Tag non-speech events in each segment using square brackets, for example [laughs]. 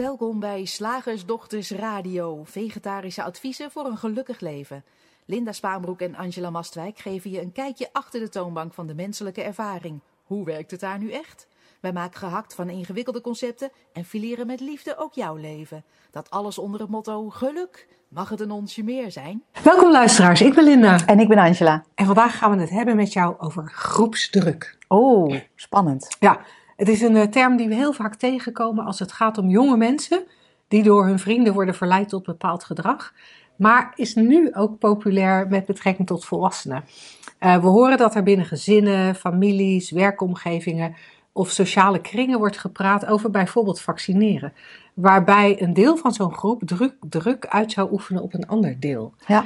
Welkom bij Slagersdochters Radio, vegetarische adviezen voor een gelukkig leven. Linda Spaanbroek en Angela Mastwijk geven je een kijkje achter de toonbank van de menselijke ervaring. Hoe werkt het daar nu echt? Wij maken gehakt van ingewikkelde concepten en fileren met liefde ook jouw leven. Dat alles onder het motto geluk. Mag het een onsje meer zijn? Welkom luisteraars, ik ben Linda. En ik ben Angela. En vandaag gaan we het hebben met jou over groepsdruk. Oh, spannend. Ja, het is een eh, term die we heel vaak tegenkomen als het gaat om jonge mensen die door hun vrienden worden verleid tot bepaald gedrag. Maar is nu ook populair met betrekking tot volwassenen. Uh, we horen dat er binnen gezinnen, families, werkomgevingen of sociale kringen wordt gepraat over bijvoorbeeld vaccineren. Waarbij een deel van zo'n groep druk, druk uit zou oefenen op een ander deel. Ja.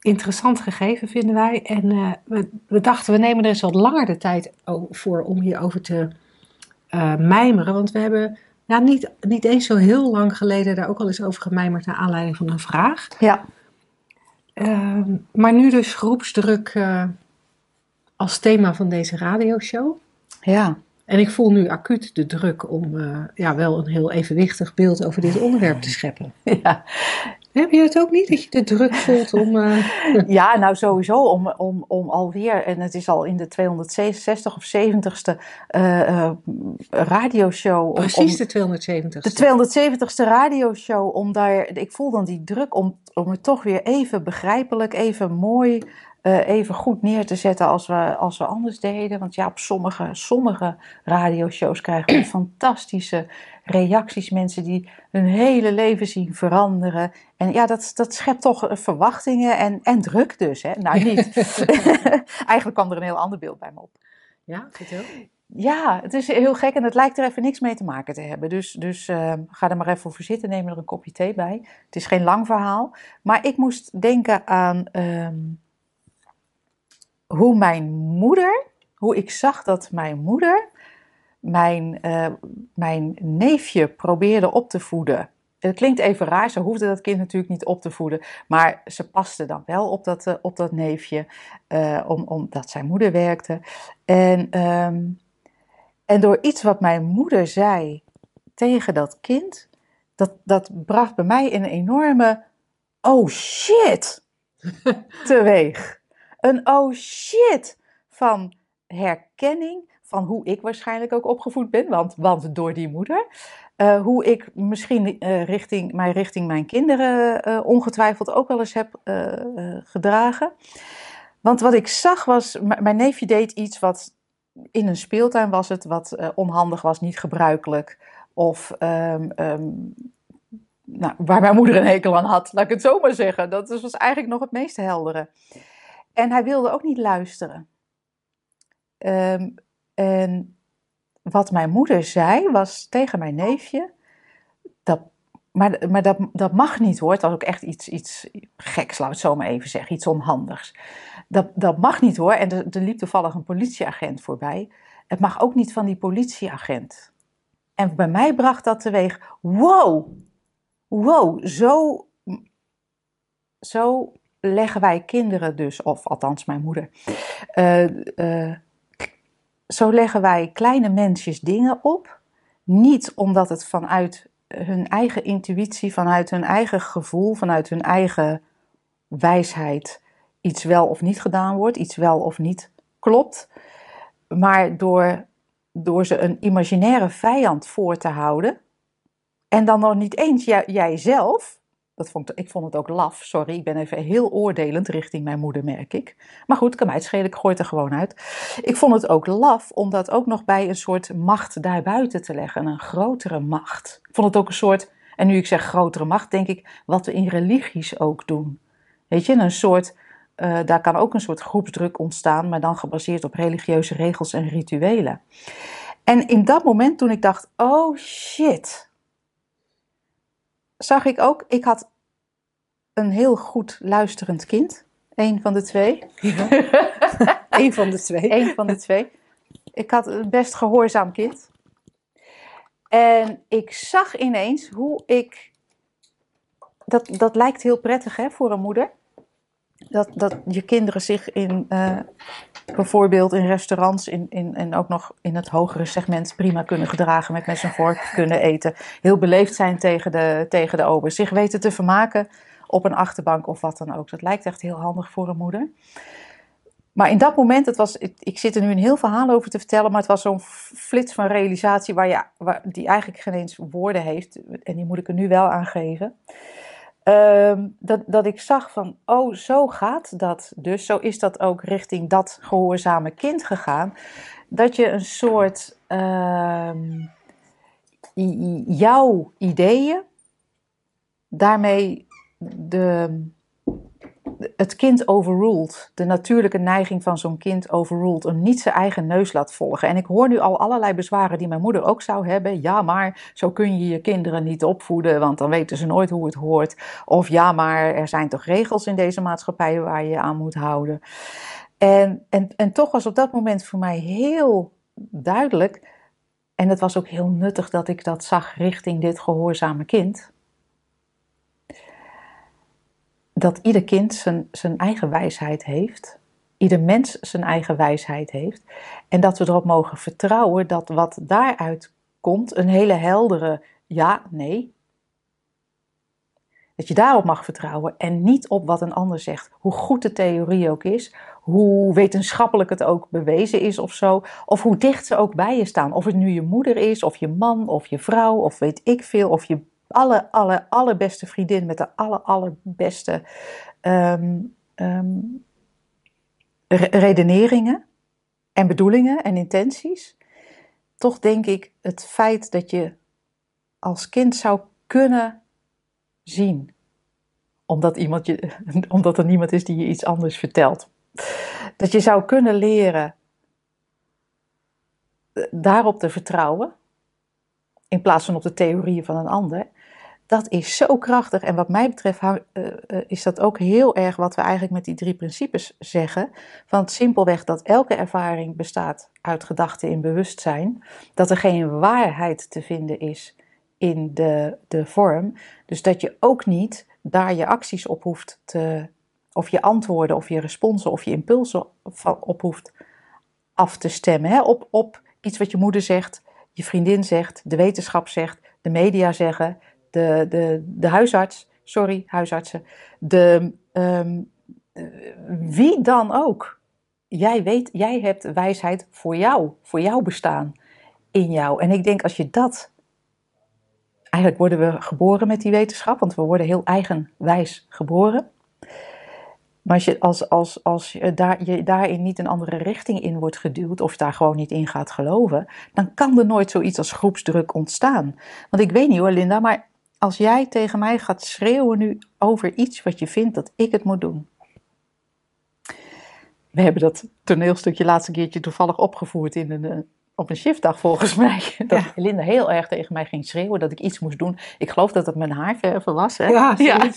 Interessant gegeven vinden wij. En uh, we, we, dachten, we nemen er eens wat langer de tijd voor om hierover te uh, mijmeren. Want we hebben ja, niet, niet eens zo heel lang geleden daar ook al eens over gemijmerd naar aanleiding van een vraag. Ja. Uh, maar nu dus groepsdruk uh, als thema van deze radioshow. Ja. En ik voel nu acuut de druk om uh, ja, wel een heel evenwichtig beeld over dit onderwerp te scheppen. [laughs] Ja. Heb je het ook niet, dat je de druk voelt om... Uh... [laughs] Ja, nou sowieso om, om, om alweer, en het is al in de 266 of 70ste uh, radioshow. Om, Precies de 270ste. De 270ste radioshow, om daar, ik voel dan die druk om, om het toch weer even begrijpelijk, even mooi... Uh, even goed neer te zetten als we, als we anders deden. Want ja, op sommige, sommige radioshows krijgen we [clears throat] fantastische reacties. Mensen die hun hele leven zien veranderen. En ja, dat, dat schept toch verwachtingen en, en druk dus. Hè? Nou, niet. [laughs] [laughs] Eigenlijk kwam er een heel ander beeld bij me op. Ja, vertel. Ja, het is heel gek en het lijkt er even niks mee te maken te hebben. Dus, dus uh, ga er maar even voor zitten, neem er een kopje thee bij. Het is geen lang verhaal. Maar ik moest denken aan... Um, hoe mijn moeder, hoe ik zag dat mijn moeder mijn, uh, mijn neefje probeerde op te voeden. Het klinkt even raar, ze hoefde dat kind natuurlijk niet op te voeden, maar ze paste dan wel op dat, uh, op dat neefje, uh, om, omdat zijn moeder werkte. En, um, en door iets wat mijn moeder zei tegen dat kind, dat, dat bracht bij mij een enorme oh shit [laughs] teweeg een oh shit van herkenning van hoe ik waarschijnlijk ook opgevoed ben, want, want door die moeder. Uh, hoe ik misschien uh, richting, mij richting mijn kinderen uh, ongetwijfeld ook wel eens heb gedragen. Want wat ik zag was, mijn neefje deed iets wat in een speeltuin was het, wat onhandig was, niet gebruikelijk. Of um, um, nou, waar mijn moeder een hekel aan had, laat ik het zo maar zeggen. Dat was eigenlijk nog het meest heldere. En hij wilde ook niet luisteren. Um, en wat mijn moeder zei was tegen mijn neefje: dat, maar, maar dat, dat mag niet hoor. Het was ook echt iets, iets geks, laat ik het zo maar even zeggen, iets onhandigs. Dat, dat mag niet hoor. En er, er liep toevallig een politieagent voorbij. Het mag ook niet van die politieagent. En bij mij bracht dat teweeg: wow, wow, zo, zo leggen wij kinderen dus, of althans mijn moeder, uh, uh, zo leggen wij kleine mensjes dingen op. Niet omdat het vanuit hun eigen intuïtie, vanuit hun eigen gevoel, vanuit hun eigen wijsheid iets wel of niet gedaan wordt, iets wel of niet klopt. Maar door, door ze een imaginaire vijand voor te houden. En dan nog niet eens jij, jijzelf, dat vond, ik vond het ook laf, sorry, ik ben even heel oordelend richting mijn moeder, merk ik. Maar goed, kan mij het schelen, ik gooi het er gewoon uit. Ik vond het ook laf om dat ook nog bij een soort macht daarbuiten te leggen, een grotere macht. Ik vond het ook een soort, en nu ik zeg grotere macht, denk ik wat we in religies ook doen. Weet je, een soort, uh, daar kan ook een soort groepsdruk ontstaan, maar dan gebaseerd op religieuze regels en rituelen. En in dat moment toen ik dacht, oh shit, zag ik ook, ik had een heel goed luisterend kind. Eén van de twee. Ja. [laughs] Eén van de twee. Eén van de twee. Ik had een best gehoorzaam kind. En ik zag ineens hoe ik. Dat, dat lijkt heel prettig hè, voor een moeder. Dat, dat je kinderen zich in, uh, bijvoorbeeld in restaurants in, in, en ook nog in het hogere segment prima kunnen gedragen, met mes en vork kunnen eten. Heel beleefd zijn tegen de, tegen de obers. Zich weten te vermaken op een achterbank of wat dan ook. Dat lijkt echt heel handig voor een moeder. Maar in dat moment, het was, ik, zit er nu een heel verhaal over te vertellen, maar het was zo'n flits van realisatie waar je, die eigenlijk geen eens woorden heeft. En die moet ik er nu wel aangeven. Um, dat, dat ik zag van, oh, zo gaat dat dus. Zo is dat ook richting dat gehoorzame kind gegaan. Dat je een soort uh, jouw ideeën daarmee de, het kind overruled. De natuurlijke neiging van zo'n kind overruled. Om niet zijn eigen neus laat volgen. En ik hoor nu al allerlei bezwaren die mijn moeder ook zou hebben. Ja, maar zo kun je je kinderen niet opvoeden, want dan weten ze nooit hoe het hoort. Of ja, maar er zijn toch regels in deze maatschappij waar je je aan moet houden. En, en, en toch was op dat moment voor mij heel duidelijk. En het was ook heel nuttig dat ik dat zag richting dit gehoorzame kind dat ieder kind zijn, zijn eigen wijsheid heeft. Ieder mens zijn eigen wijsheid heeft. En dat we erop mogen vertrouwen dat wat daaruit komt een hele heldere ja, nee. Dat je daarop mag vertrouwen en niet op wat een ander zegt. Hoe goed de theorie ook is, hoe wetenschappelijk het ook bewezen is of zo. Of hoe dicht ze ook bij je staan. Of het nu je moeder is, of je man, of je vrouw, of weet ik veel, of je alle, alle, allerbeste vriendin met de aller, allerbeste um, redeneringen en bedoelingen en intenties. Toch denk ik het feit dat je als kind zou kunnen zien, omdat, iemand je, [laughs] omdat er niemand is die je iets anders vertelt, dat je zou kunnen leren eh, daarop te vertrouwen, in plaats van op de theorieën van een ander dat is zo krachtig. En wat mij betreft uh, is dat ook heel erg wat we eigenlijk met die drie principes zeggen. Van simpelweg dat elke ervaring bestaat uit gedachten in bewustzijn. Dat er geen waarheid te vinden is in de, de vorm. Dus dat je ook niet daar je acties op hoeft te. Of je antwoorden, of je responsen, of je impulsen op hoeft af te stemmen. Hè? Op, op iets wat je moeder zegt, je vriendin zegt, de wetenschap zegt, de media zeggen, de, de, de huisarts, sorry, huisartsen, de, ehm, wie dan ook. Jij weet, jij hebt wijsheid voor jou, voor jouw bestaan in jou. En ik denk als je dat. Eigenlijk worden we geboren met die wetenschap, want we worden heel eigenwijs geboren. Maar als je, als, als, als daar, je daarin niet een andere richting in wordt geduwd, of daar gewoon niet in gaat geloven, dan kan er nooit zoiets als groepsdruk ontstaan. Want ik weet niet hoor, Linda, maar als jij tegen mij gaat schreeuwen nu over iets wat je vindt dat ik het moet doen. We hebben dat toneelstukje laatste keertje toevallig opgevoerd in een, eh, op een shiftdag volgens [laughs] mij. Dat Linda heel erg tegen mij ging schreeuwen dat ik iets moest doen. Ik geloof dat het mijn haarverven was. Hè? Ja, [laughs] ja.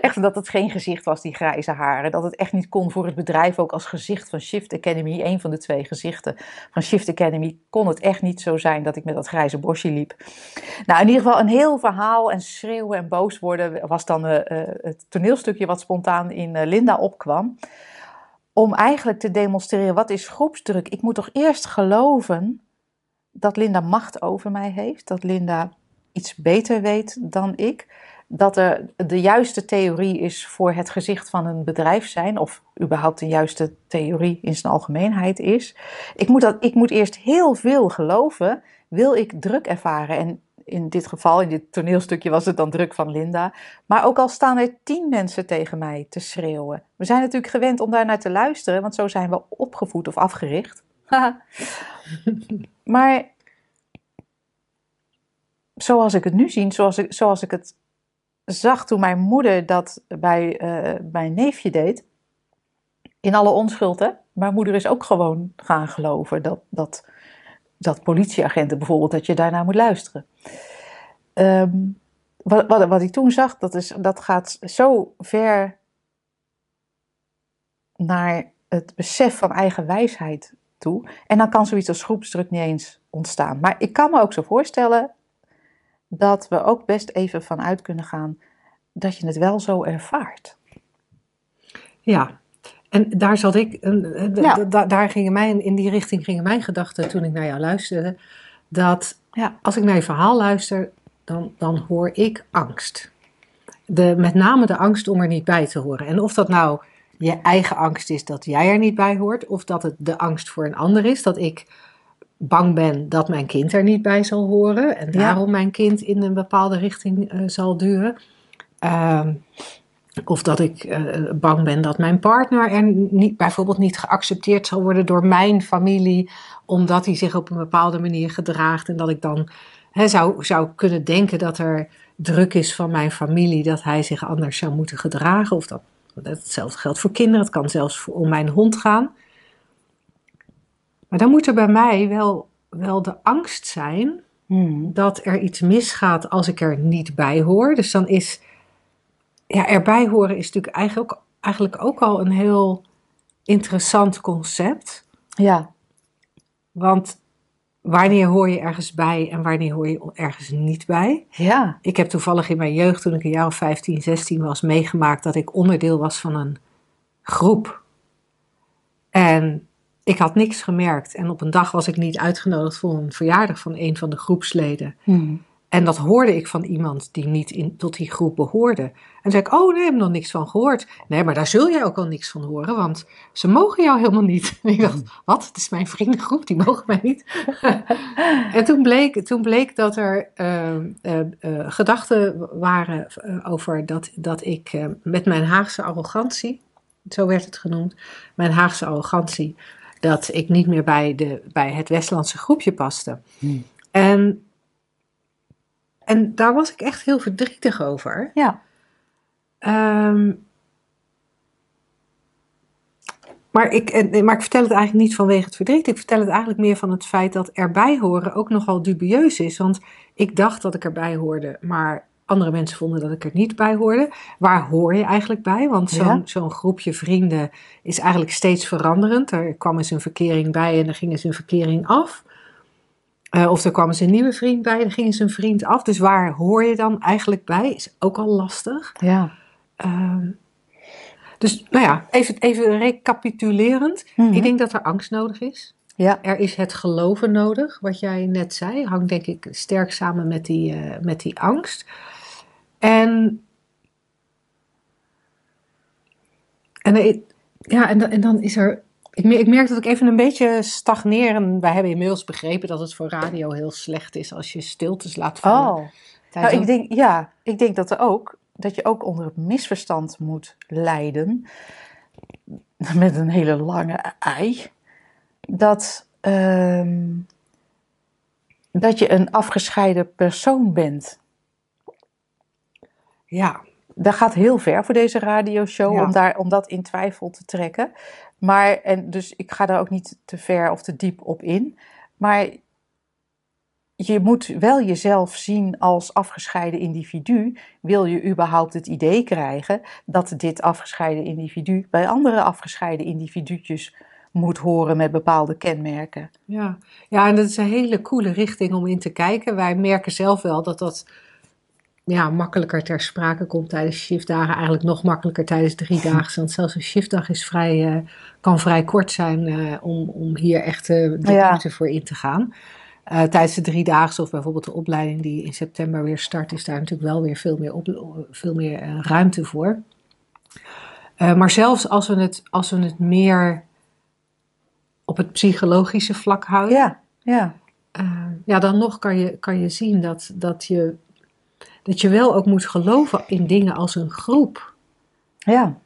echt dat het geen gezicht was, die grijze haren. Dat het echt niet kon voor het bedrijf, ook als gezicht van Shift Academy. Een van de twee gezichten van Shift Academy kon het echt niet zo zijn dat ik met dat grijze bosje liep. Nou, in ieder geval een heel verhaal en schreeuwen en boos worden was dan uh, het toneelstukje wat spontaan in uh, Linda opkwam om eigenlijk te demonstreren wat is groepsdruk. Ik moet toch eerst geloven dat Linda macht over mij heeft, dat Linda iets beter weet dan ik, dat er de juiste theorie is voor het gezicht van een bedrijf zijn, of überhaupt een juiste theorie in zijn algemeenheid is. Ik moet, dat, ik moet eerst heel veel geloven, wil ik druk ervaren. En in dit geval, in dit toneelstukje, was het dan druk van Linda. Maar ook al staan er tien mensen tegen mij te schreeuwen. We zijn natuurlijk gewend om daar naar te luisteren, want zo zijn we opgevoed of afgericht. [laughs] maar zoals ik het nu zie, zoals ik, zoals ik het zag toen mijn moeder dat bij uh, mijn neefje deed, in alle onschuld, hè? Mijn moeder is ook gewoon gaan geloven dat, dat dat politieagenten bijvoorbeeld, dat je daarnaar moet luisteren. Ehm, wat, wat, ik toen zag, dat, is, dat gaat zo ver naar het besef van eigen wijsheid toe. En dan kan zoiets als groepsdruk niet eens ontstaan. Maar ik kan me ook zo voorstellen dat we ook best even vanuit kunnen gaan dat je het wel zo ervaart. Ja, en daar zat ik, eh, Ja. daar gingen mijn, in die richting gingen mijn gedachten toen ik naar jou luisterde. Dat Ja. als ik naar je verhaal luister, dan, dan hoor ik angst. De, met name de angst om er niet bij te horen. En of dat nou je eigen angst is dat jij er niet bij hoort, of dat het de angst voor een ander is, dat ik bang ben dat mijn kind er niet bij zal horen en Ja. daarom mijn kind in een bepaalde richting eh, zal duwen. Ehm, of dat ik eh, bang ben dat mijn partner er niet, bijvoorbeeld niet geaccepteerd zal worden door mijn familie, omdat hij zich op een bepaalde manier gedraagt. En dat ik dan zou, zou kunnen denken dat er druk is van mijn familie dat hij zich anders zou moeten gedragen. Of dat, hetzelfde geldt voor kinderen, het kan zelfs voor, om mijn hond gaan. Maar dan moet er bij mij wel, wel de angst zijn Hmm. dat er iets misgaat als ik er niet bij hoor. Dus dan is, ja, erbij horen is natuurlijk eigenlijk eigenlijk ook al een heel interessant concept. Ja. Want wanneer hoor je ergens bij en wanneer hoor je ergens niet bij? Ja. Ik heb toevallig in mijn jeugd, toen ik een jaar of 15, 16 was, meegemaakt dat ik onderdeel was van een groep. En ik had niks gemerkt. En op een dag was ik niet uitgenodigd voor een verjaardag van een van de groepsleden. Hmm. En dat hoorde ik van iemand die niet in, tot die groep behoorde. En zei ik, oh nee, ik heb nog niks van gehoord. Nee, maar daar zul jij ook al niks van horen, want ze mogen jou helemaal niet. En [laughs] ik dacht, wat? Het is mijn vriendengroep, die mogen mij niet. [laughs] en toen bleek, toen bleek dat er eh, eh, eh, gedachten waren eh, over dat, dat ik eh, met mijn Haagse arrogantie, zo werd het genoemd, mijn Haagse arrogantie, dat ik niet meer bij, de, bij het Westlandse groepje paste. Hmm. En en daar was ik echt heel verdrietig over. Ja. Ehm, maar, ik, en- maar ik vertel het eigenlijk niet vanwege het verdriet. Ik vertel het eigenlijk meer van het feit dat erbij horen ook nogal dubieus is. Want ik dacht dat ik erbij hoorde, maar andere mensen vonden dat ik er niet bij hoorde. Waar hoor je eigenlijk bij? Want zo'n Ja. zo'n groepje vrienden is eigenlijk steeds veranderend. Er kwam eens een verkering bij en er ging eens een verkering af. Eh, of er kwam eens een nieuwe vriend bij er ging eens een vriend af. Dus waar hoor je dan eigenlijk bij? Is ook al lastig. Ja. Ehm, dus nou ja, even, even recapitulerend. Mhm. Ik denk dat er angst nodig is. Ja. Er is het geloven nodig, wat jij net zei. Hangt denk ik sterk samen met die, eh, met die angst. En, en, er- ja, en, dan- en dan is er... Ik, ik merk dat ik even een beetje stagneer. En wij hebben inmiddels begrepen dat het voor radio heel slecht is als je stiltes laat vallen. Oh. Nou, ik denk, ja, ik denk dat er ook, dat je ook onder het misverstand moet lijden. [laughs] Met een hele lange ei. Dat, ehm, dat je een afgescheiden persoon bent. Ja, Dat gaat heel ver voor deze radioshow Ja. om, daar, om dat in twijfel te trekken. Maar, en dus ik ga daar ook niet te ver of te diep op in. Maar je moet wel jezelf zien als afgescheiden individu. Wil je überhaupt het idee krijgen dat dit afgescheiden individu bij andere afgescheiden individuutjes moet horen met bepaalde kenmerken? Ja. ja, en dat is een hele coole richting om in te kijken. Wij merken zelf wel dat dat ja, makkelijker ter sprake komt tijdens shiftdagen. Eigenlijk nog makkelijker tijdens drie [laughs] dagen. Want zelfs een shiftdag is vrij, eh, kan vrij kort zijn eh, om, om hier echt eh, de Ja. diepte voor in te gaan. Tijdens de driedaagse of bijvoorbeeld de opleiding die in september weer start, is daar natuurlijk wel weer veel meer, op, veel meer ruimte voor. Maar zelfs als we, het, als we het meer op het psychologische vlak houden, Ja, ja, ja, dan nog kan je, kan je zien dat, dat, je, dat je wel ook moet geloven in dingen als een groep. ja,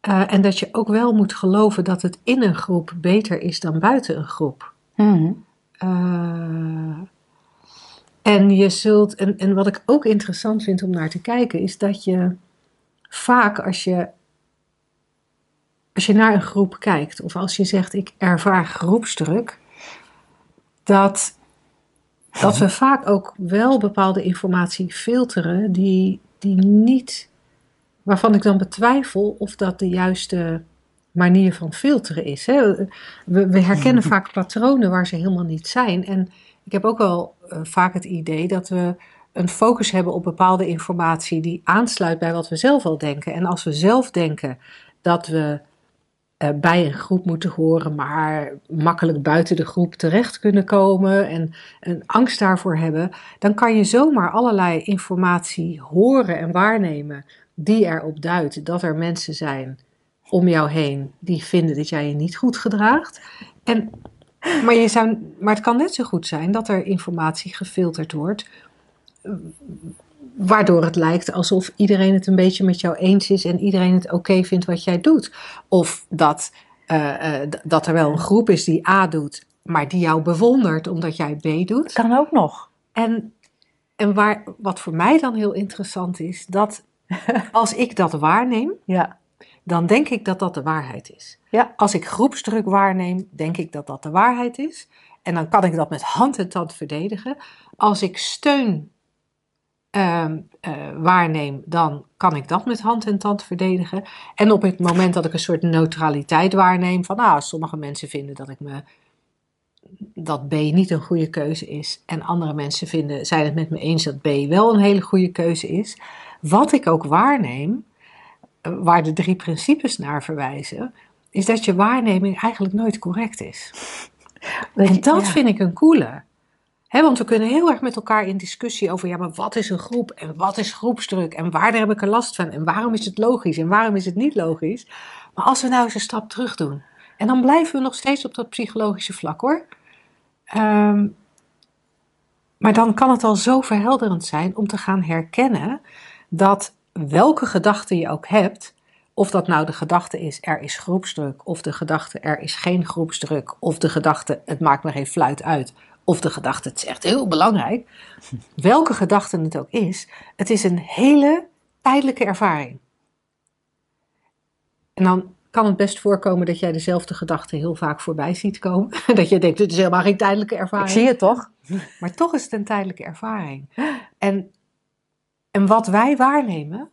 Eh, en dat je ook wel moet geloven dat het in een groep beter is dan buiten een groep. Mhm. Eh, en je zult, en, en wat ik ook interessant vind om naar te kijken, is dat je vaak als je, als je naar een groep kijkt, of als je zegt ik ervaar groepsdruk, dat, dat we vaak ook wel bepaalde informatie filteren die, die niet, waarvan ik dan betwijfel of dat de juiste manier van filteren is. Hè. We, we herkennen vaak patronen waar ze helemaal niet zijn. En ik heb ook wel eh, vaak het idee dat we een focus hebben op bepaalde informatie die aansluit bij wat we zelf al denken. En als we zelf denken dat we eh, bij een groep moeten horen, maar makkelijk buiten de groep terecht kunnen komen en een angst daarvoor hebben, dan kan je zomaar allerlei informatie horen en waarnemen die erop duidt dat er mensen zijn om jou heen die vinden dat jij je niet goed gedraagt. En, maar, je zou, maar het kan net zo goed zijn dat er informatie gefilterd wordt, waardoor het lijkt alsof iedereen het een beetje met jou eens is en iedereen het oké vindt wat jij doet. Of dat, uh, uh, dat er wel een groep is die A doet, maar die jou bewondert omdat jij B doet. Kan ook nog. En, en waar, wat voor mij dan heel interessant is, dat [laughs] als ik dat waarneem, ja. dan denk ik dat dat de waarheid is. Ja. Als ik groepsdruk waarneem, denk ik dat dat de waarheid is. En dan kan ik dat met hand en tand verdedigen. Als ik steun uh, uh, waarneem, dan kan ik dat met hand en tand verdedigen. En op het moment dat ik een soort neutraliteit waarneem, van nou, sommige mensen vinden dat ik me dat B niet een goede keuze is, en andere mensen vinden, zijn het met me eens dat B wel een hele goede keuze is. Wat ik ook waarneem, uh, waar de drie principes naar verwijzen, is dat je waarneming eigenlijk nooit correct is. En dat ja. vind ik een coole. He, want we kunnen heel erg met elkaar in discussie over, ja, maar wat is een groep en wat is groepsdruk en waar heb ik er last van en waarom is het logisch en waarom is het niet logisch. Maar als we nou eens een stap terug doen en dan blijven we nog steeds op dat psychologische vlak hoor. Um, maar dan kan het al zo verhelderend zijn om te gaan herkennen dat welke gedachte je ook hebt, of dat nou de gedachte is er is groepsdruk, of de gedachte er is geen groepsdruk, of de gedachte het maakt me geen fluit uit, of de gedachte, het is echt heel belangrijk, welke gedachte het ook is, het is een hele tijdelijke ervaring. En dan kan het best voorkomen dat jij dezelfde gedachte heel vaak voorbij ziet komen. [laughs] Dat je denkt, het is helemaal geen tijdelijke ervaring. Ik zie het toch? Maar toch is het een tijdelijke ervaring. En, en wat wij waarnemen,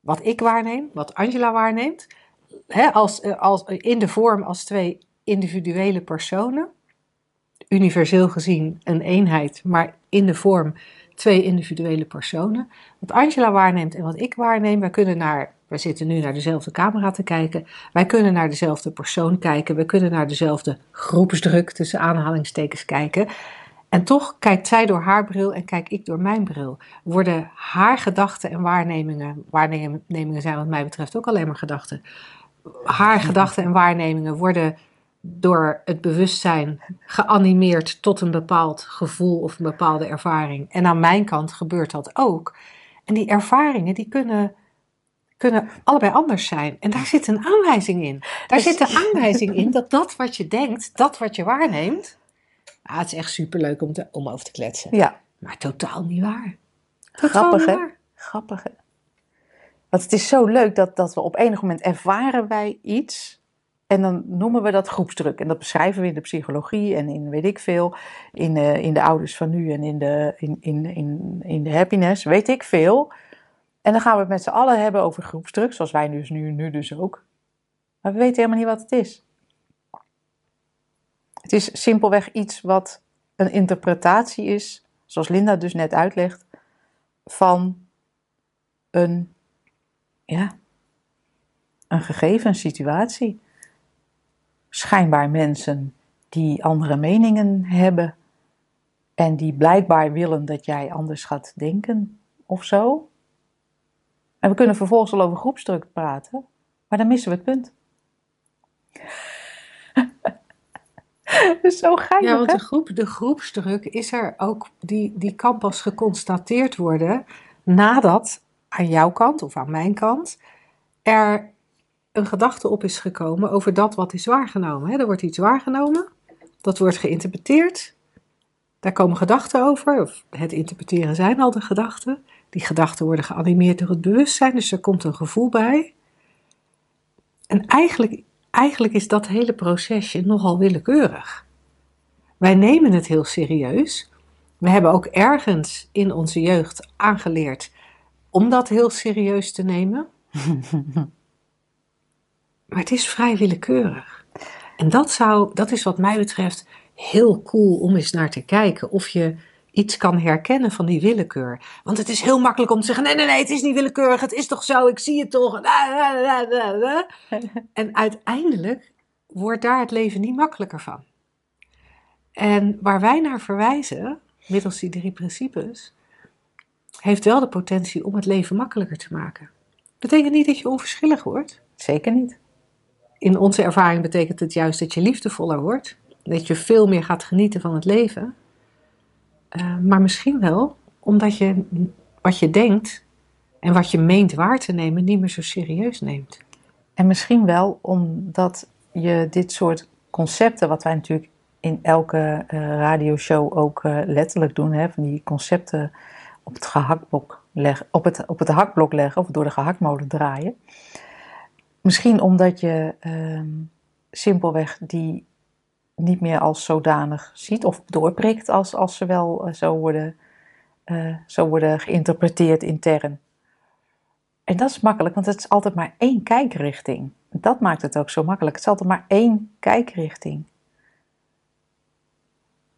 wat ik waarneem, wat Angela waarneemt, hè, als, als, in de vorm als twee individuele personen, universeel gezien een eenheid, maar in de vorm twee individuele personen. Wat Angela waarneemt en wat ik waarneem, wij kunnen naar, we zitten nu naar dezelfde camera te kijken, wij kunnen naar dezelfde persoon kijken, we kunnen naar dezelfde groepsdruk tussen aanhalingstekens kijken. En toch kijkt zij door haar bril en kijk ik door mijn bril. Worden haar gedachten en waarnemingen, waarnemingen zijn wat mij betreft ook alleen maar gedachten, haar gedachten en waarnemingen worden door het bewustzijn geanimeerd tot een bepaald gevoel of een bepaalde ervaring. En aan mijn kant gebeurt dat ook. En die ervaringen die kunnen, kunnen allebei anders zijn. En daar zit een aanwijzing in. Daar zit een aanwijzing in dat dat wat je denkt, dat wat je waarneemt. Ah, het is echt superleuk om, te, om over te kletsen. Ja. Maar totaal niet waar. Totaal Grappig, hè? Grappig, hè? Want het is zo leuk dat, dat we op enig moment ervaren wij iets en dan noemen we dat groepsdruk. En dat beschrijven we in de psychologie en in weet ik veel. In, uh, in de ouders van nu en in de, in, in, in, in de happiness, weet ik veel. En dan gaan we het met z'n allen hebben over groepsdruk, zoals wij dus nu, nu dus ook. Maar we weten helemaal niet wat het is. Het is simpelweg iets wat een interpretatie is, zoals Linda dus net uitlegt, van een, ja, een gegeven situatie schijnbaar mensen die andere meningen hebben en die blijkbaar willen dat jij anders gaat denken of zo. En we kunnen vervolgens al over groepsdruk praten, maar dan missen we het punt. [laughs] zo geinig, Ja, want de, groep, de groepsdruk is er ook, die, die kan pas geconstateerd worden nadat aan jouw kant of aan mijn kant er een gedachte op is gekomen over dat wat is waargenomen. Er wordt iets waargenomen, dat wordt geïnterpreteerd, daar komen gedachten over, of het interpreteren zijn al de gedachten. Die gedachten worden geanimeerd door het bewustzijn, dus er komt een gevoel bij. En eigenlijk, eigenlijk is dat hele procesje nogal willekeurig. Wij nemen het heel serieus. We hebben ook ergens in onze jeugd aangeleerd om dat heel serieus te nemen. [laughs] Maar het is vrij willekeurig. En dat, zou, dat is wat mij betreft heel cool om eens naar te kijken. Of je iets kan herkennen van die willekeur. Want het is heel makkelijk om te zeggen: nee, nee, nee, het is niet willekeurig, het is toch zo, ik zie het toch. [laughs] En uiteindelijk wordt daar het leven niet makkelijker van. En waar wij naar verwijzen, middels die drie principes, heeft wel de potentie om het leven makkelijker te maken. Betekent niet dat je onverschillig wordt. Zeker niet. In onze ervaring betekent het juist dat je liefdevoller wordt. Dat je veel meer gaat genieten van het leven. Uh, maar misschien wel omdat je wat je denkt en wat je meent waar te nemen niet meer zo serieus neemt. En misschien wel omdat je dit soort concepten, wat wij natuurlijk in elke uh, radioshow ook uh, letterlijk doen, hè, van die concepten op het gehaktblok leggen, op het, op het hakblok leggen of door de gehaktmolen draaien. Misschien omdat je uh, simpelweg die niet meer als zodanig ziet of doorprikt als, als ze wel uh, zo, worden, uh, zo worden geïnterpreteerd intern. En dat is makkelijk, want het is altijd maar één kijkrichting. Dat maakt het ook zo makkelijk. Het is altijd maar één kijkrichting.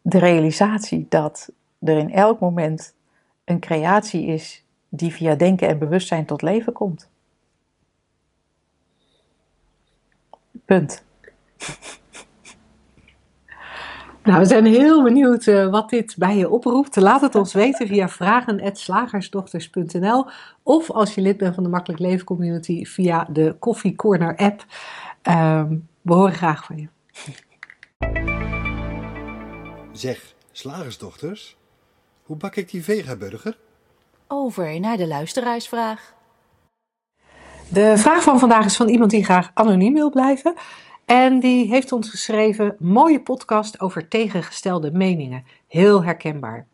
De realisatie dat er in elk moment een creatie is die via denken en bewustzijn tot leven komt. Punt. [laughs] Nou, we zijn heel benieuwd uh, wat dit bij je oproept. Laat het ons weten via vragen.slagersdochters.nl of als je lid bent van de Makkelijk Leven Community via de Coffee Corner app. Uh, we horen graag van je. Zeg, slagersdochters, hoe bak ik die vegaburger? Over naar de luisteraarsvraag. De vraag van vandaag is van iemand die graag anoniem wil blijven. En die heeft ons geschreven: mooie podcast over tegengestelde meningen. Heel herkenbaar.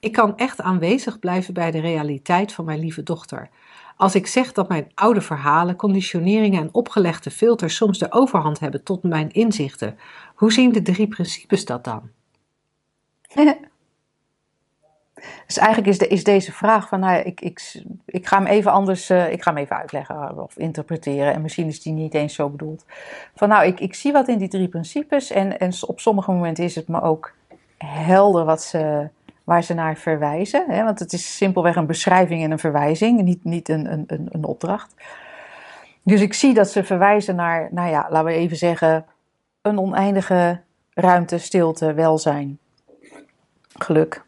Ik kan echt aanwezig blijven bij de realiteit van mijn lieve dochter. Als ik zeg dat mijn oude verhalen, conditioneringen en opgelegde filters soms de overhand hebben tot mijn inzichten, hoe zien de drie principes dat dan? [laughs] Dus eigenlijk is, is deze vraag van, nou, ik, ik, ik ga hem even anders, uh, ik ga hem even uitleggen of interpreteren. En misschien is die niet eens zo bedoeld. Van nou, ik, ik zie wat in die drie principes en, en op sommige momenten is het me ook helder wat ze, waar ze naar verwijzen. Hè? Want het is simpelweg een beschrijving en een verwijzing, niet, niet een, een, een, een opdracht. Dus ik zie dat ze verwijzen naar, nou ja, laten we even zeggen, een oneindige ruimte, stilte, welzijn, geluk.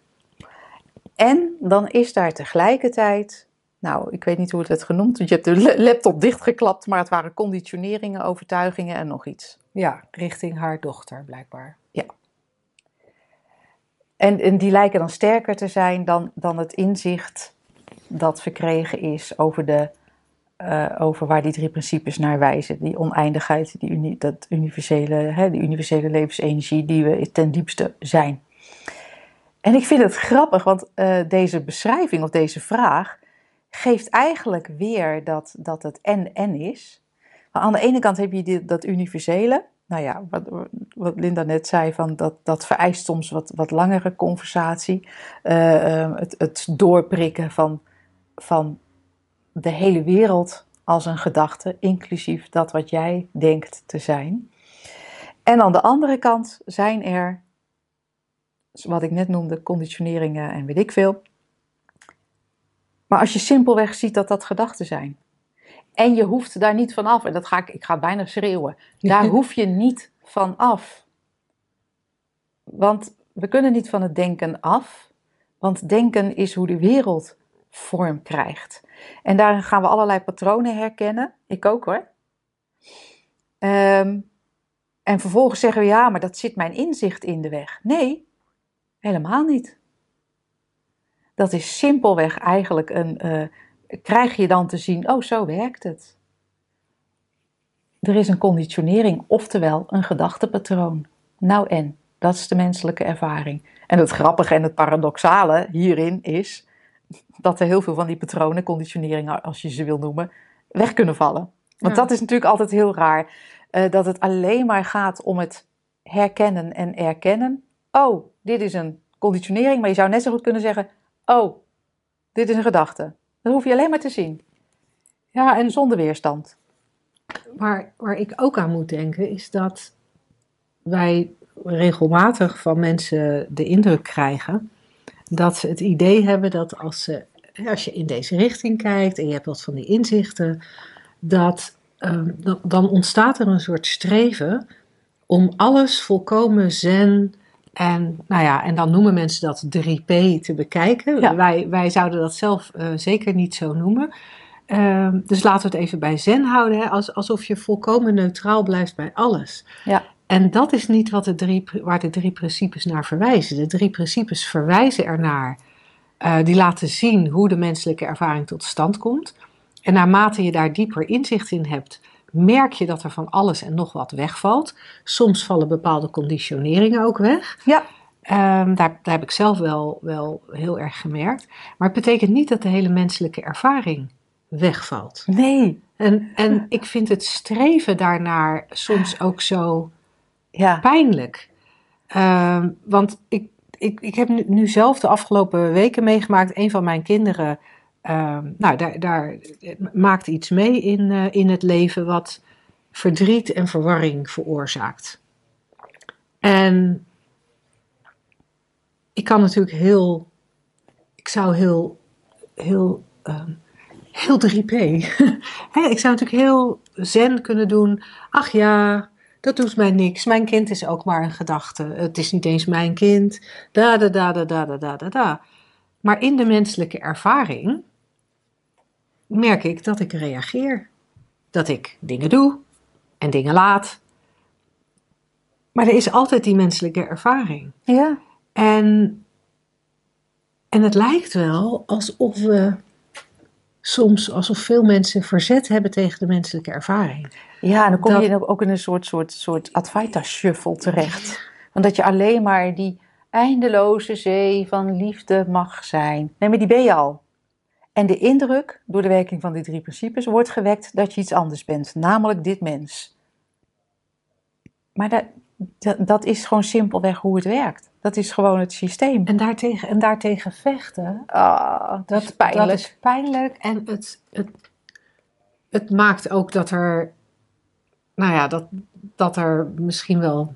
En dan is daar tegelijkertijd, nou, ik weet niet hoe het werd genoemd, want je hebt de laptop dichtgeklapt, maar het waren conditioneringen, overtuigingen en nog iets. Ja, richting haar dochter blijkbaar. Ja. En, en die lijken dan sterker te zijn dan, dan het inzicht dat verkregen is over, de, uh, over waar die drie principes naar wijzen. Die oneindigheid, die, uni, dat universele, hè, die universele levensenergie die we ten diepste zijn. En ik vind het grappig, want uh, deze beschrijving of deze vraag geeft eigenlijk weer dat, dat het en-en is. Maar aan de ene kant heb je dat universele. Nou ja, wat, wat Linda net zei, van dat, dat vereist soms wat, wat langere conversatie. Uh, het, het doorprikken van, van de hele wereld als een gedachte, inclusief dat wat jij denkt te zijn. En aan de andere kant zijn er wat ik net noemde, conditioneringen en weet ik veel. Maar als je simpelweg ziet dat dat gedachten zijn. En je hoeft daar niet van af. En dat ga ik, ik ga bijna schreeuwen. Daar [laughs] hoef je niet van af. Want we kunnen niet van het denken af. Want denken is hoe de wereld vorm krijgt. En daarin gaan we allerlei patronen herkennen. Ik ook hoor. Um, en vervolgens zeggen we ja, maar dat zit mijn inzicht in de weg. Nee, Helemaal niet. Dat is simpelweg eigenlijk een. Uh, krijg je dan te zien, oh, zo werkt het. Er is een conditionering, oftewel een gedachtepatroon. Nou en, dat is de menselijke ervaring. En het grappige en het paradoxale hierin is dat er heel veel van die patronen, conditioneringen, als je ze wil noemen, weg kunnen vallen. Want dat is natuurlijk altijd heel raar. Uh, dat het alleen maar gaat om het herkennen en erkennen. Oh, dit is een conditionering, maar je zou net zo goed kunnen zeggen: Oh, dit is een gedachte. Dat hoef je alleen maar te zien. Ja, en zonder weerstand. Waar, waar ik ook aan moet denken is dat wij regelmatig van mensen de indruk krijgen dat ze het idee hebben dat als, ze, als je in deze richting kijkt en je hebt wat van die inzichten, dat ehm, dan, dan ontstaat er een soort streven om alles volkomen zen en, nou ja, en dan noemen mensen dat 3P te bekijken. Ja. Wij, wij zouden dat zelf eh, zeker niet zo noemen. Ehm, dus laten we het even bij zen houden, hè, als, alsof je volkomen neutraal blijft bij alles. Ja. En dat is niet wat de drie, waar de drie principes naar verwijzen. De drie principes verwijzen ernaar, eh, die laten zien hoe de menselijke ervaring tot stand komt. En naarmate je daar dieper inzicht in hebt, merk je dat er van alles en nog wat wegvalt. Soms vallen bepaalde conditioneringen ook weg. Ja. Ehm, daar, daar heb ik zelf wel, wel heel erg gemerkt. Maar het betekent niet dat de hele menselijke ervaring wegvalt. Nee. En, en ik vind het streven daarnaar soms ook zo Ja. pijnlijk. Ehm, want ik, ik, ik heb nu, nu zelf de afgelopen weken meegemaakt. Een van mijn kinderen ehm, nou, daar, daar maakt iets mee in, eh, in het leven wat verdriet en verwarring veroorzaakt. En ik kan natuurlijk heel, ik zou heel, heel, ehm, heel 3P. [laughs] Hè, ik zou natuurlijk heel zen kunnen doen. Ach ja, dat doet mij niks. Mijn kind is ook maar een gedachte. Het is niet eens mijn kind. Da da da da da da da. da. Maar in de menselijke ervaring merk ik dat ik reageer. Dat ik dingen doe en dingen laat. Maar er is altijd die menselijke ervaring. Ja. En, en het lijkt wel alsof we soms, alsof veel mensen verzet hebben tegen de menselijke ervaring. Ja, en dan kom Dat- je ook in een soort, soort, soort Advaita-shuffle terecht. Want dat je alleen maar die eindeloze zee van liefde mag zijn. Nee, maar die ben je al. En de indruk, door de werking van die drie principes, wordt gewekt dat je iets anders bent. Namelijk dit mens. Maar dat, dat, dat is gewoon simpelweg hoe het werkt. Dat is gewoon het systeem. En daartegen, en daartegen vechten, Ah, dat is pijnlijk. Dat is pijnlijk en het, het, het maakt ook dat er, nou ja, dat, dat er misschien wel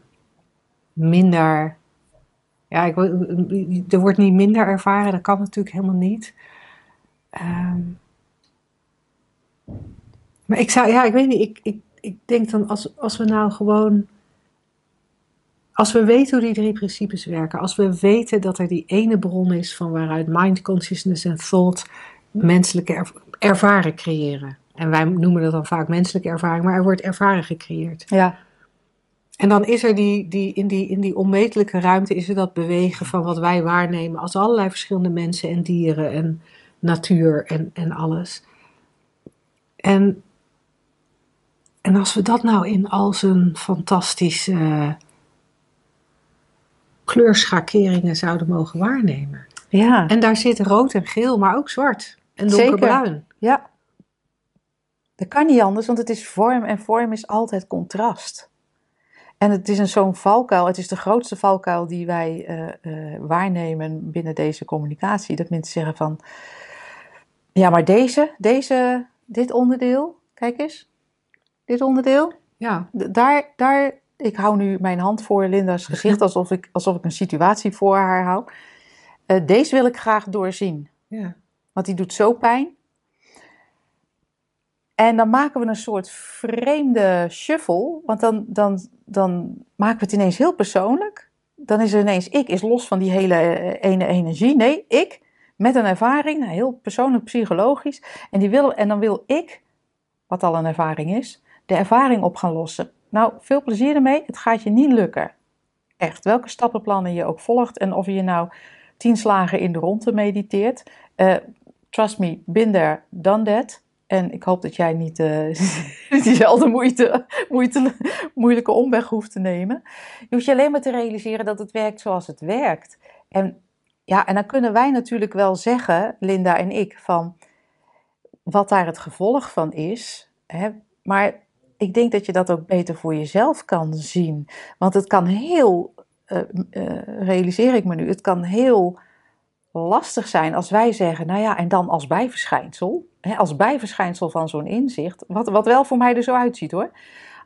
minder, ja, ik, er wordt niet minder ervaren, dat kan natuurlijk helemaal niet. Ehm, maar ik zou, ja, ik weet niet, ik, ik, ik denk dan als, als we nou gewoon, als we weten hoe die drie principes werken, als we weten dat er die ene bron is van waaruit mind, consciousness en thought menselijke er, ervaren creëren. En wij noemen dat dan vaak menselijke ervaring, maar er wordt ervaren gecreëerd. Ja, En dan is er die, die, in, die, in die onmetelijke ruimte is er dat bewegen van wat wij waarnemen als allerlei verschillende mensen en dieren en natuur en, en alles. En, en als we dat nou in al zijn fantastische kleurschakeringen zouden mogen waarnemen. ja. En daar zit rood en geel, maar ook zwart en Zeker. donkerbruin. Ja. Dat kan niet anders, want het is vorm en vorm is altijd contrast. En het is een zo'n valkuil, het is de grootste valkuil die wij eh, eh, waarnemen binnen deze communicatie. Dat mensen zeggen van, ja maar deze, deze, dit onderdeel, kijk eens, dit onderdeel, Ja, daar, daar, ik hou nu mijn hand voor Linda's gezicht [laughs] alsof ik, alsof ik een situatie voor haar hou. Eh, deze wil ik graag doorzien. ja. Want die doet zo pijn. En dan maken we een soort vreemde shuffle. Want dan, dan, dan maken we het ineens heel persoonlijk. Dan is er ineens ik is los van die hele eh, ene energie. Nee, ik met een ervaring, nou, heel persoonlijk psychologisch. En, die wil, en dan wil ik, wat al een ervaring is, de ervaring op gaan lossen. Nou, veel plezier ermee. Het gaat je niet lukken. Echt. Welke stappenplannen je ook volgt. En of je nou tien slagen in de ronde mediteert. Eh, trust me, been there, done that. En ik hoop dat jij niet eh, [laughs] diezelfde moeite, moeite, moeilijke omweg hoeft te nemen. Je hoeft je alleen maar te realiseren dat het werkt zoals het werkt. En ja, en dan kunnen wij natuurlijk wel zeggen, Linda en ik, van wat daar het gevolg van is. Hè, maar ik denk dat je dat ook beter voor jezelf kan zien. Want het kan heel, eh, eh, realiseer ik me nu, het kan heel lastig zijn als wij zeggen, nou ja, en dan als bijverschijnsel, hè, als bijverschijnsel van zo'n inzicht, wat, wat wel voor mij er zo uitziet hoor.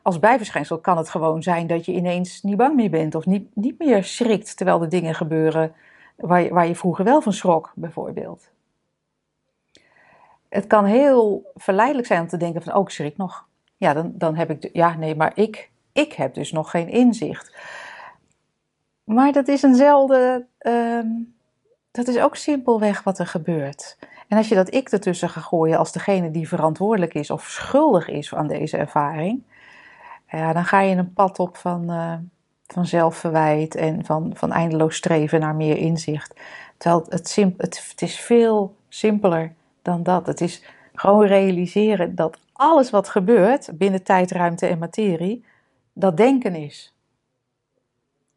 Als bijverschijnsel kan het gewoon zijn dat je ineens niet bang meer bent of niet, niet meer schrikt terwijl de dingen gebeuren waar je, vroeger wel van schrok, bijvoorbeeld. Het kan heel verleidelijk zijn om te denken van, oh, ik schrik nog. Ja, dan, dan heb ik, ja, nee, maar ik, ik heb dus nog geen inzicht. Maar dat is eenzelfde, ehm, dat is ook simpelweg wat er gebeurt. En als je dat ik ertussen gaat gooien als degene die verantwoordelijk is of schuldig is aan deze ervaring, ja, dan ga je een pad op van, uh, van zelfverwijt en van, van eindeloos streven naar meer inzicht. Terwijl het, het, het is veel simpeler dan dat. Het is gewoon realiseren dat alles wat gebeurt binnen tijd, ruimte en materie, dat denken is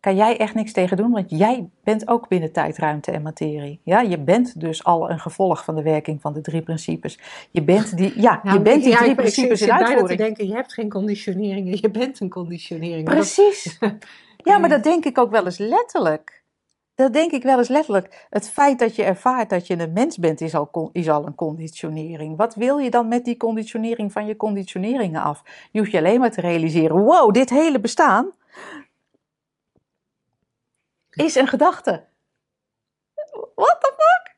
kan jij echt niks tegen doen, want jij bent ook binnen tijd, ruimte en materie. Ja, je bent dus al een gevolg van de werking van de drie principes. Je bent die, ja, je bent die drie principes in uitvoering. te denken, je hebt geen conditioneringen, je bent een conditionering. Precies. [laughs] ja, maar dat denk ik ook wel eens letterlijk. Dat denk ik wel eens letterlijk. Het feit dat je ervaart dat je een mens bent, is al, is al een conditionering. Wat wil je dan met die conditionering van je conditioneringen af? Je hoeft je alleen maar te realiseren: wow, dit hele bestaan is een gedachte. What the fuck?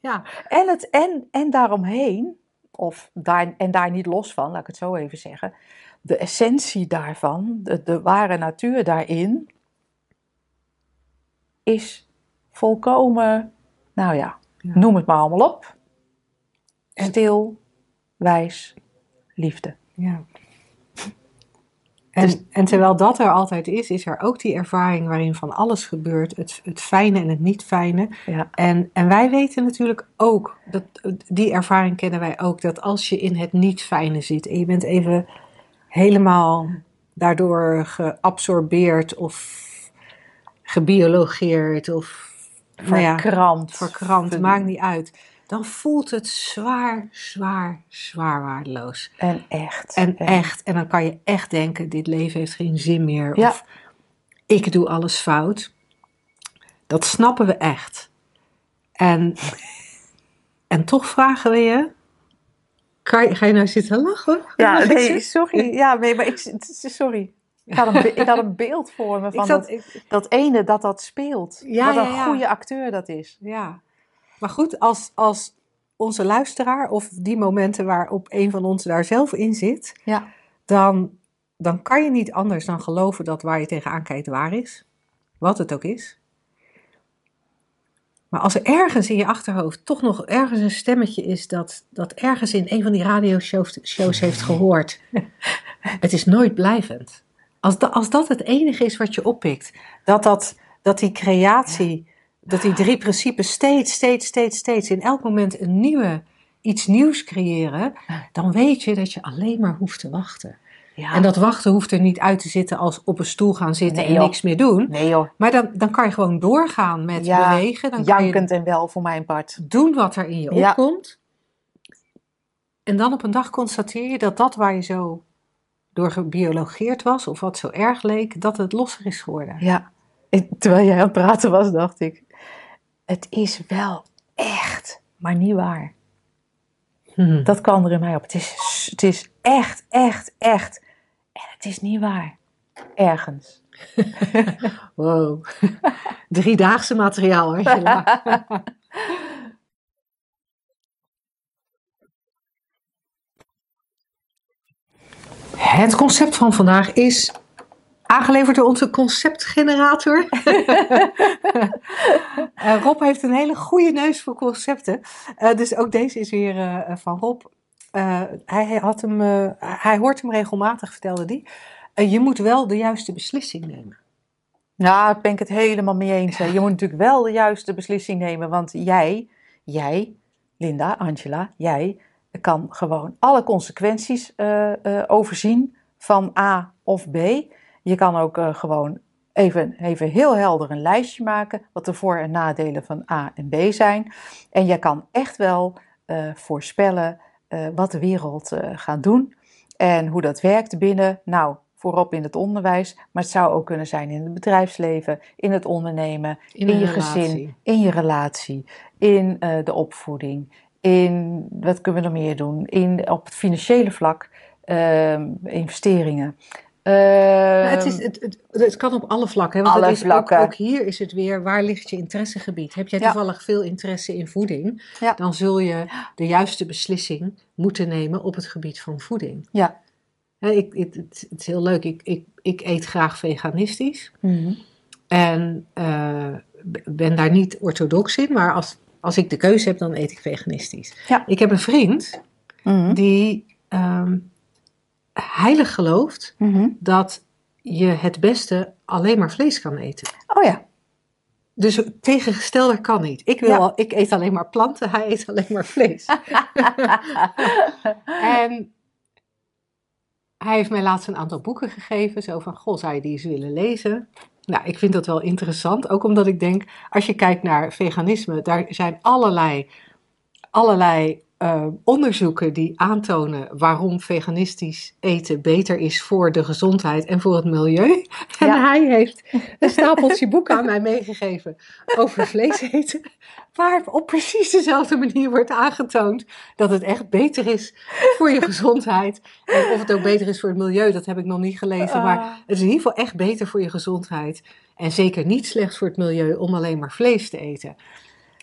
Ja. En, het, en, en daaromheen, of daar, en daar niet los van, laat ik het zo even zeggen, de essentie daarvan, de, de ware natuur daarin, is volkomen, nou ja, noem het maar allemaal op. Stil, wijs, liefde. Ja. En, dus, en terwijl dat er altijd is, is er ook die ervaring waarin van alles gebeurt. Het, het fijne en het niet fijne. Ja. En, en wij weten natuurlijk ook, dat, die ervaring kennen wij ook, dat als je in het niet fijne zit en je bent even helemaal daardoor geabsorbeerd of gebiologeerd of verkrampt. Nou ja, verkrampt, maakt niet uit dan voelt het zwaar, zwaar, zwaar waardeloos. En echt. En echt. En dan kan je echt denken, dit leven heeft geen zin meer. Ja. Of ik doe alles fout. Dat snappen we echt. En, [laughs] en toch vragen we je, kan je, ga je nou zitten lachen? Ja, nee, sorry. Ja, nee, maar ik, sorry. Ik had, een, ik had een beeld voor me van dat, dat ene dat dat speelt. Ja, wat een goede acteur dat is. Ja. Maar goed, als, als onze luisteraar of die momenten waarop een van ons daar zelf in zit, ja. dan, dan kan je niet anders dan geloven dat waar je tegenaan kijkt waar is. Wat het ook is. Maar als er ergens in je achterhoofd toch nog ergens een stemmetje is dat, dat ergens in een van die radioshows shows heeft [laughs] gehoord, het is nooit blijvend. Als, als dat het enige is wat je oppikt, dat, dat, dat die creatie dat die drie principes steeds, steeds, steeds, steeds in elk moment een nieuwe, iets nieuws creëren, dan weet je dat je alleen maar hoeft te wachten. Ja. En dat wachten hoeft er niet uit te zitten als op een stoel gaan zitten en niks meer doen. Nee joh. Maar dan, dan kan je gewoon doorgaan met bewegen. Dan jankend kan je en wel voor mijn part. Doen wat er in je opkomt. En dan op een dag constateer je dat dat waar je zo door gebiologeerd was, of wat zo erg leek, dat het losser is geworden. Ja. Terwijl jij aan het praten was, dacht ik het is wel echt, maar niet waar. Hmm. Dat kwam er in mij op. Het is, het is echt, echt, echt. En het is niet waar. Ergens. [laughs] wow. [laughs] Driedaagse materiaal, hoor. [laughs] Het concept van vandaag is Aangeleverd door onze conceptgenerator. uh, [laughs] Rob heeft een hele goede neus voor concepten. Uh, dus ook deze is weer uh, van Rob. hij, had hem, hij hoort hem regelmatig, vertelde hij. je moet wel de juiste beslissing nemen. Ja, daar ben ik het helemaal mee eens. Je moet natuurlijk wel de juiste beslissing nemen. Want jij, jij, Linda, Angela, jij kan gewoon alle consequenties overzien van A of B. Je kan ook uh, gewoon even, even heel helder een lijstje maken wat de voor- en nadelen van A en B zijn. En je kan echt wel uh, voorspellen uh, wat de wereld gaat doen en hoe dat werkt binnen, nou, voorop in het onderwijs, maar het zou ook kunnen zijn in het bedrijfsleven, in het ondernemen, in, in je gezin, in je relatie, in de opvoeding, in, wat kunnen we nog meer doen, in, op het financiële vlak, investeringen. Ehm, het, is, het, het, het kan op alle vlakken. Hè? Want Alle het is vlakken. Ook, ook hier is het weer, waar ligt je interessegebied? Heb jij Ja. toevallig veel interesse in voeding? Ja. Dan zul je de juiste beslissing moeten nemen op het gebied van voeding. Ja. Ik, het, het, het is heel leuk, ik, ik, ik eet graag veganistisch. mhm. En eh, ben daar niet orthodox in, maar als, als ik de keuze heb, dan eet ik veganistisch. Ja. Ik heb een vriend Mhm. die ehm, heilig gelooft Mhm. dat je het beste alleen maar vlees kan eten. Oh ja. Dus tegengestelde kan niet. Ik, wil Ja. al, ik eet alleen maar planten, hij eet alleen maar vlees. [laughs] en hij heeft mij laatst een aantal boeken gegeven. Zo van, goh, zou je die eens willen lezen? Nou, ik vind dat wel interessant. Ook omdat ik denk, als je kijkt naar veganisme, daar zijn allerlei, allerlei eh, onderzoeken die aantonen waarom veganistisch eten beter is voor de gezondheid en voor het milieu. En Ja. hij heeft een [laughs] stapeltje boeken aan mij meegegeven over vlees eten. Waar op precies dezelfde manier wordt aangetoond dat het echt beter is voor je gezondheid. En of het ook beter is voor het milieu, dat heb ik nog niet gelezen. Maar het is in ieder geval echt beter voor je gezondheid. En zeker niet slecht voor het milieu om alleen maar vlees te eten.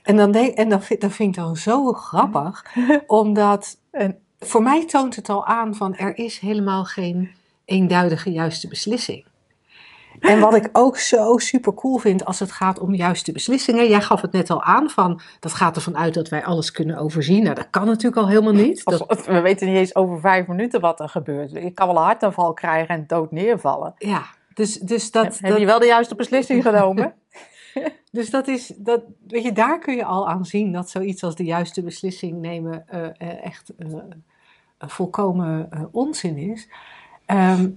En dan, denk, en dan, vind, dat vind ik dan zo grappig, [laughs] omdat voor mij toont het al aan van er is helemaal geen eenduidige juiste beslissing. En wat ik ook zo super cool vind als het gaat om juiste beslissingen. Jij gaf het net al aan van dat gaat ervan uit dat wij alles kunnen overzien. Nou, dat kan natuurlijk al helemaal niet. Dat, we weten niet eens over vijf minuten wat er gebeurt. Ik kan wel een hartaanval krijgen en dood neervallen. ja, dus, dus dat, Heb dat, je wel de juiste beslissing genomen? [laughs] [laughs] Dus dat is, dat, weet je, daar kun je al aan zien dat zoiets als de juiste beslissing nemen eh, eh, echt een volkomen onzin is. Ehm,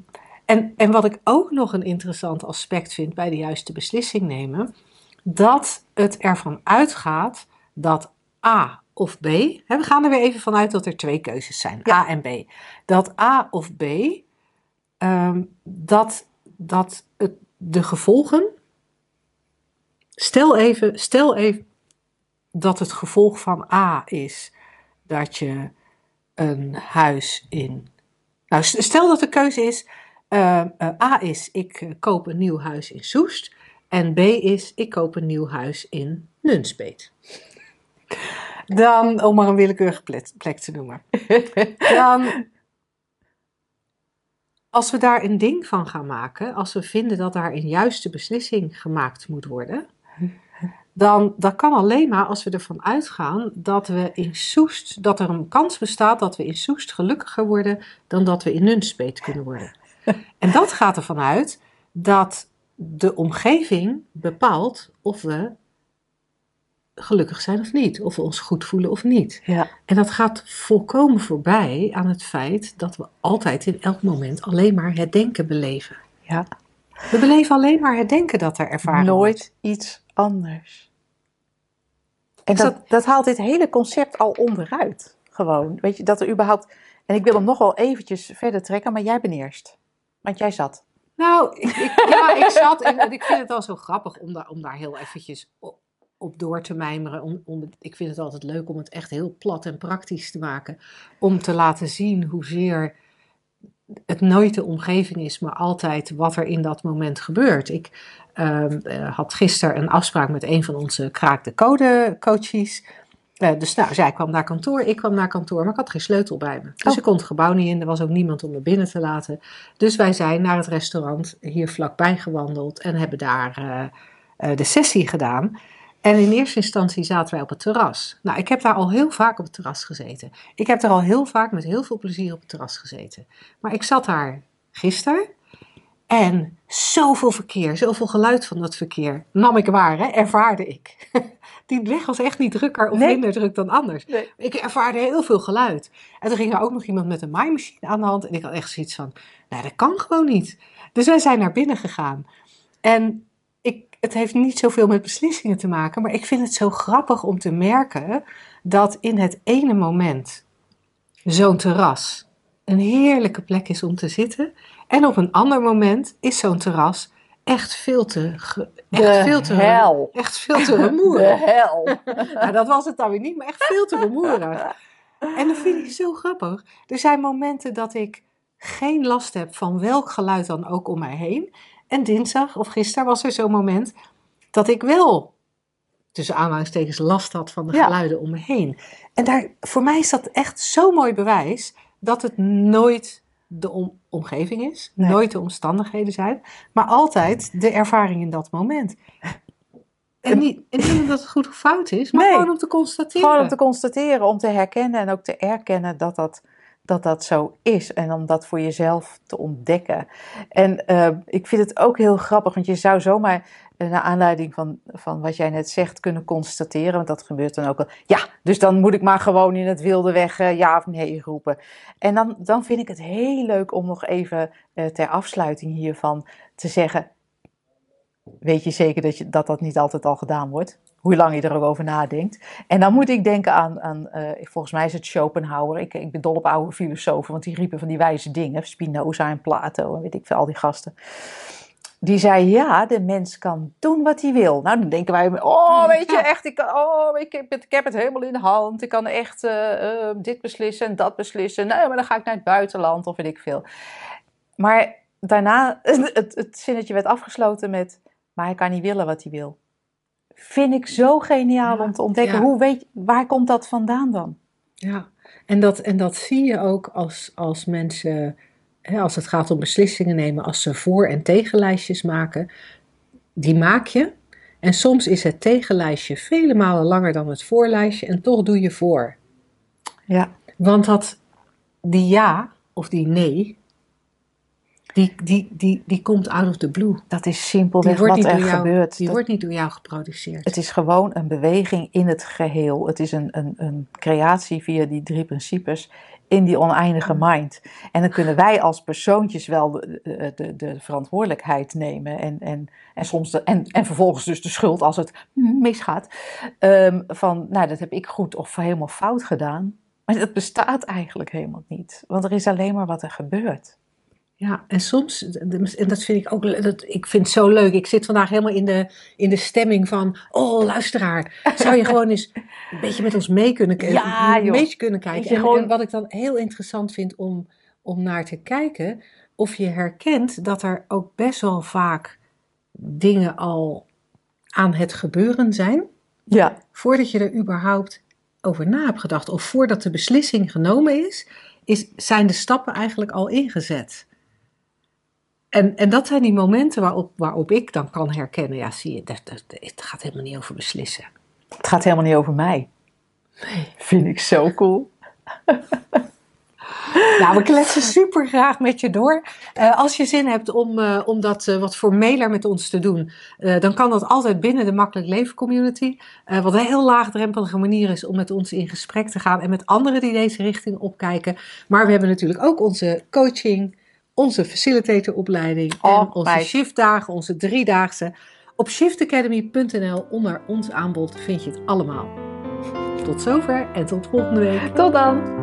en, en wat ik ook nog een interessant aspect vind bij de juiste beslissing nemen, dat het ervan uitgaat dat A of B, hè, we gaan er weer even vanuit dat er twee keuzes zijn, A en B, dat A of B, ehm, dat, dat het, de gevolgen Stel even, stel even dat het gevolg van A is dat je een huis in. Nou, stel dat de keuze is: eh, eh, A is ik koop een nieuw huis in Soest. En B is ik koop een nieuw huis in Nunspeet. Dan, om maar een willekeurige plek te noemen. [laughs] Dan, als we daar een ding van gaan maken, als we vinden dat daar een juiste beslissing gemaakt moet worden, dan dat kan alleen maar als we ervan uitgaan dat we in Soest, dat er een kans bestaat dat we in Soest gelukkiger worden dan dat we in Nunspeet kunnen worden. [laughs] En dat gaat ervan uit dat de omgeving bepaalt of we gelukkig zijn of niet, of we ons goed voelen of niet. Ja. En dat gaat volkomen voorbij aan het feit dat we altijd in elk moment alleen maar het denken beleven. ja. We beleven alleen maar het denken dat er ervaren Nooit wordt. iets anders. En dat, dat haalt dit hele concept al onderuit. Gewoon. Weet je, dat er überhaupt... En ik wil hem nog wel eventjes verder trekken, maar jij bent eerst. Want jij zat. Nou, ik, ik- ja, ik zat en, ik vind het al zo grappig om daar, om daar heel eventjes op, op door te mijmeren. Om, ik vind het altijd leuk om het echt heel plat en praktisch te maken. Om te laten zien hoezeer het nooit de omgeving is, maar altijd wat er in dat moment gebeurt. Ik ehm, eh, had gisteren een afspraak met een van onze Kraak de Code coaches. Eh, dus nou, zij kwam naar kantoor, ik kwam naar kantoor, maar ik had geen sleutel bij me. Dus Oh. ik kon het gebouw niet in, er was ook niemand om me binnen te laten. Dus wij zijn naar het restaurant hier vlakbij gewandeld en hebben daar eh, de sessie gedaan. En in eerste instantie zaten wij op het terras. Nou, ik heb daar al heel vaak op het terras gezeten. Ik heb er al heel vaak met heel veel plezier op het terras gezeten. Maar ik zat daar gisteren en zoveel verkeer, zoveel geluid van dat verkeer nam ik waar, hè, ervaarde ik. [laughs] Die weg was echt niet drukker of Nee. minder druk dan anders. Nee. Ik ervaarde heel veel geluid. En toen ging er ook nog iemand met een maaimachine aan de hand. En ik had echt zoiets van, nou dat kan gewoon niet. Dus wij zijn naar binnen gegaan. En het heeft niet zoveel met beslissingen te maken. Maar ik vind het zo grappig om te merken dat in het ene moment zo'n terras een heerlijke plek is om te zitten. En op een ander moment is zo'n terras echt veel te, echt De veel te, hel. echt veel te [laughs] De rumoerig. hel. [laughs] Nou, dat was het dan weer niet, maar echt veel te rumoerig. En dat vind ik zo grappig. Er zijn momenten dat ik geen last heb van welk geluid dan ook om mij heen. En dinsdag of gisteren was er zo'n moment dat ik wel, tussen aanhalingstekens, last had van de Ja. geluiden om me heen. En daar, voor mij is dat echt zo'n mooi bewijs dat het nooit de om- omgeving is, Nee. nooit de omstandigheden zijn, maar altijd de ervaring in dat moment. En niet, en niet omdat het goed of fout is, maar Nee. gewoon om te constateren. Gewoon om te constateren, om te herkennen en ook te erkennen dat dat, dat, dat zo is. En om dat voor jezelf te ontdekken. En eh, ik vind het ook heel grappig, want je zou zomaar eh, naar aanleiding van, van wat jij net zegt kunnen constateren. Want dat gebeurt dan ook al. Ja, dus dan moet ik maar gewoon in het wilde weg eh, ja of nee roepen. En dan, dan vind ik het heel leuk om nog even ter afsluiting hiervan te zeggen. Weet je zeker dat, je, dat dat niet altijd al gedaan wordt? Hoe lang je er ook over nadenkt. En dan moet ik denken aan, aan eh, volgens mij is het Schopenhauer. Ik, ik ben dol op oude filosofen, want die riepen van die wijze dingen. Spinoza en Plato en weet ik veel, al die gasten. Die zei, ja, de mens kan doen wat hij wil. Nou, dan denken wij, oh, weet je, echt, ik, kan, oh, ik, heb het, ik heb het helemaal in de hand. Ik kan echt eh, eh, dit beslissen en dat beslissen. Nee, maar dan ga ik naar het buitenland of weet ik veel. Maar daarna, [laughs] het, het zinnetje werd afgesloten met, maar hij kan niet willen wat hij wil. Vind ik zo geniaal Ja, om te ontdekken. ja. Hoe weet, waar komt dat vandaan dan? Ja, en dat, en dat zie je ook als, als mensen, hè, als het gaat om beslissingen nemen, als ze voor- en tegenlijstjes maken. Die maak je. En soms is het tegenlijstje vele malen langer dan het voorlijstje en toch doe je voor. Ja, Want dat, die ja of die nee, die, die, die, die komt out of the blue. dat is simpelweg wat er jou, gebeurt. die Dat- wordt niet door jou geproduceerd. Het is gewoon een beweging in het geheel. Het is een, een, een creatie via die drie principes in die oneindige mind. En dan kunnen wij als persoontjes wel de, de, de, de verantwoordelijkheid nemen. En, en, en, soms de, en, en vervolgens dus de schuld als het misgaat. Ehm, van, nou, dat heb ik goed of helemaal fout gedaan. Maar dat bestaat eigenlijk helemaal niet. Want er is alleen maar wat er gebeurt. Ja, en soms, en dat vind ik ook, dat, ik vind het zo leuk. Ik zit vandaag helemaal in de, in de stemming van, oh luisteraar, zou je [laughs] gewoon eens een beetje met ons mee kunnen, Ja, beetje kunnen kijken. En, gewoon- en wat ik dan heel interessant vind om, om naar te kijken, of je herkent dat er ook best wel vaak dingen al aan het gebeuren zijn, Ja, voordat je er überhaupt over na hebt gedacht. Of voordat de beslissing genomen is, is zijn de stappen eigenlijk al ingezet. En, en dat zijn die momenten waarop, waarop ik dan kan herkennen, ja zie je, dat, dat, het gaat helemaal niet over beslissen. het gaat helemaal niet over mij. Vind ik zo cool. Nou, we kletsen super graag met je door. Eh, als je zin hebt om, eh, om dat eh, wat formeler met ons te doen, dan kan dat altijd binnen de Makkelijk Leven Community. Wat een heel laagdrempelige manier is om met ons in gesprek te gaan en met anderen die deze richting opkijken. Maar we hebben natuurlijk ook onze coaching, onze facilitatoropleiding en Oh, onze shiftdagen, onze driedaagse. Op shiftacademy.nl onder ons aanbod vind je het allemaal. Tot zover en tot volgende week. Tot dan!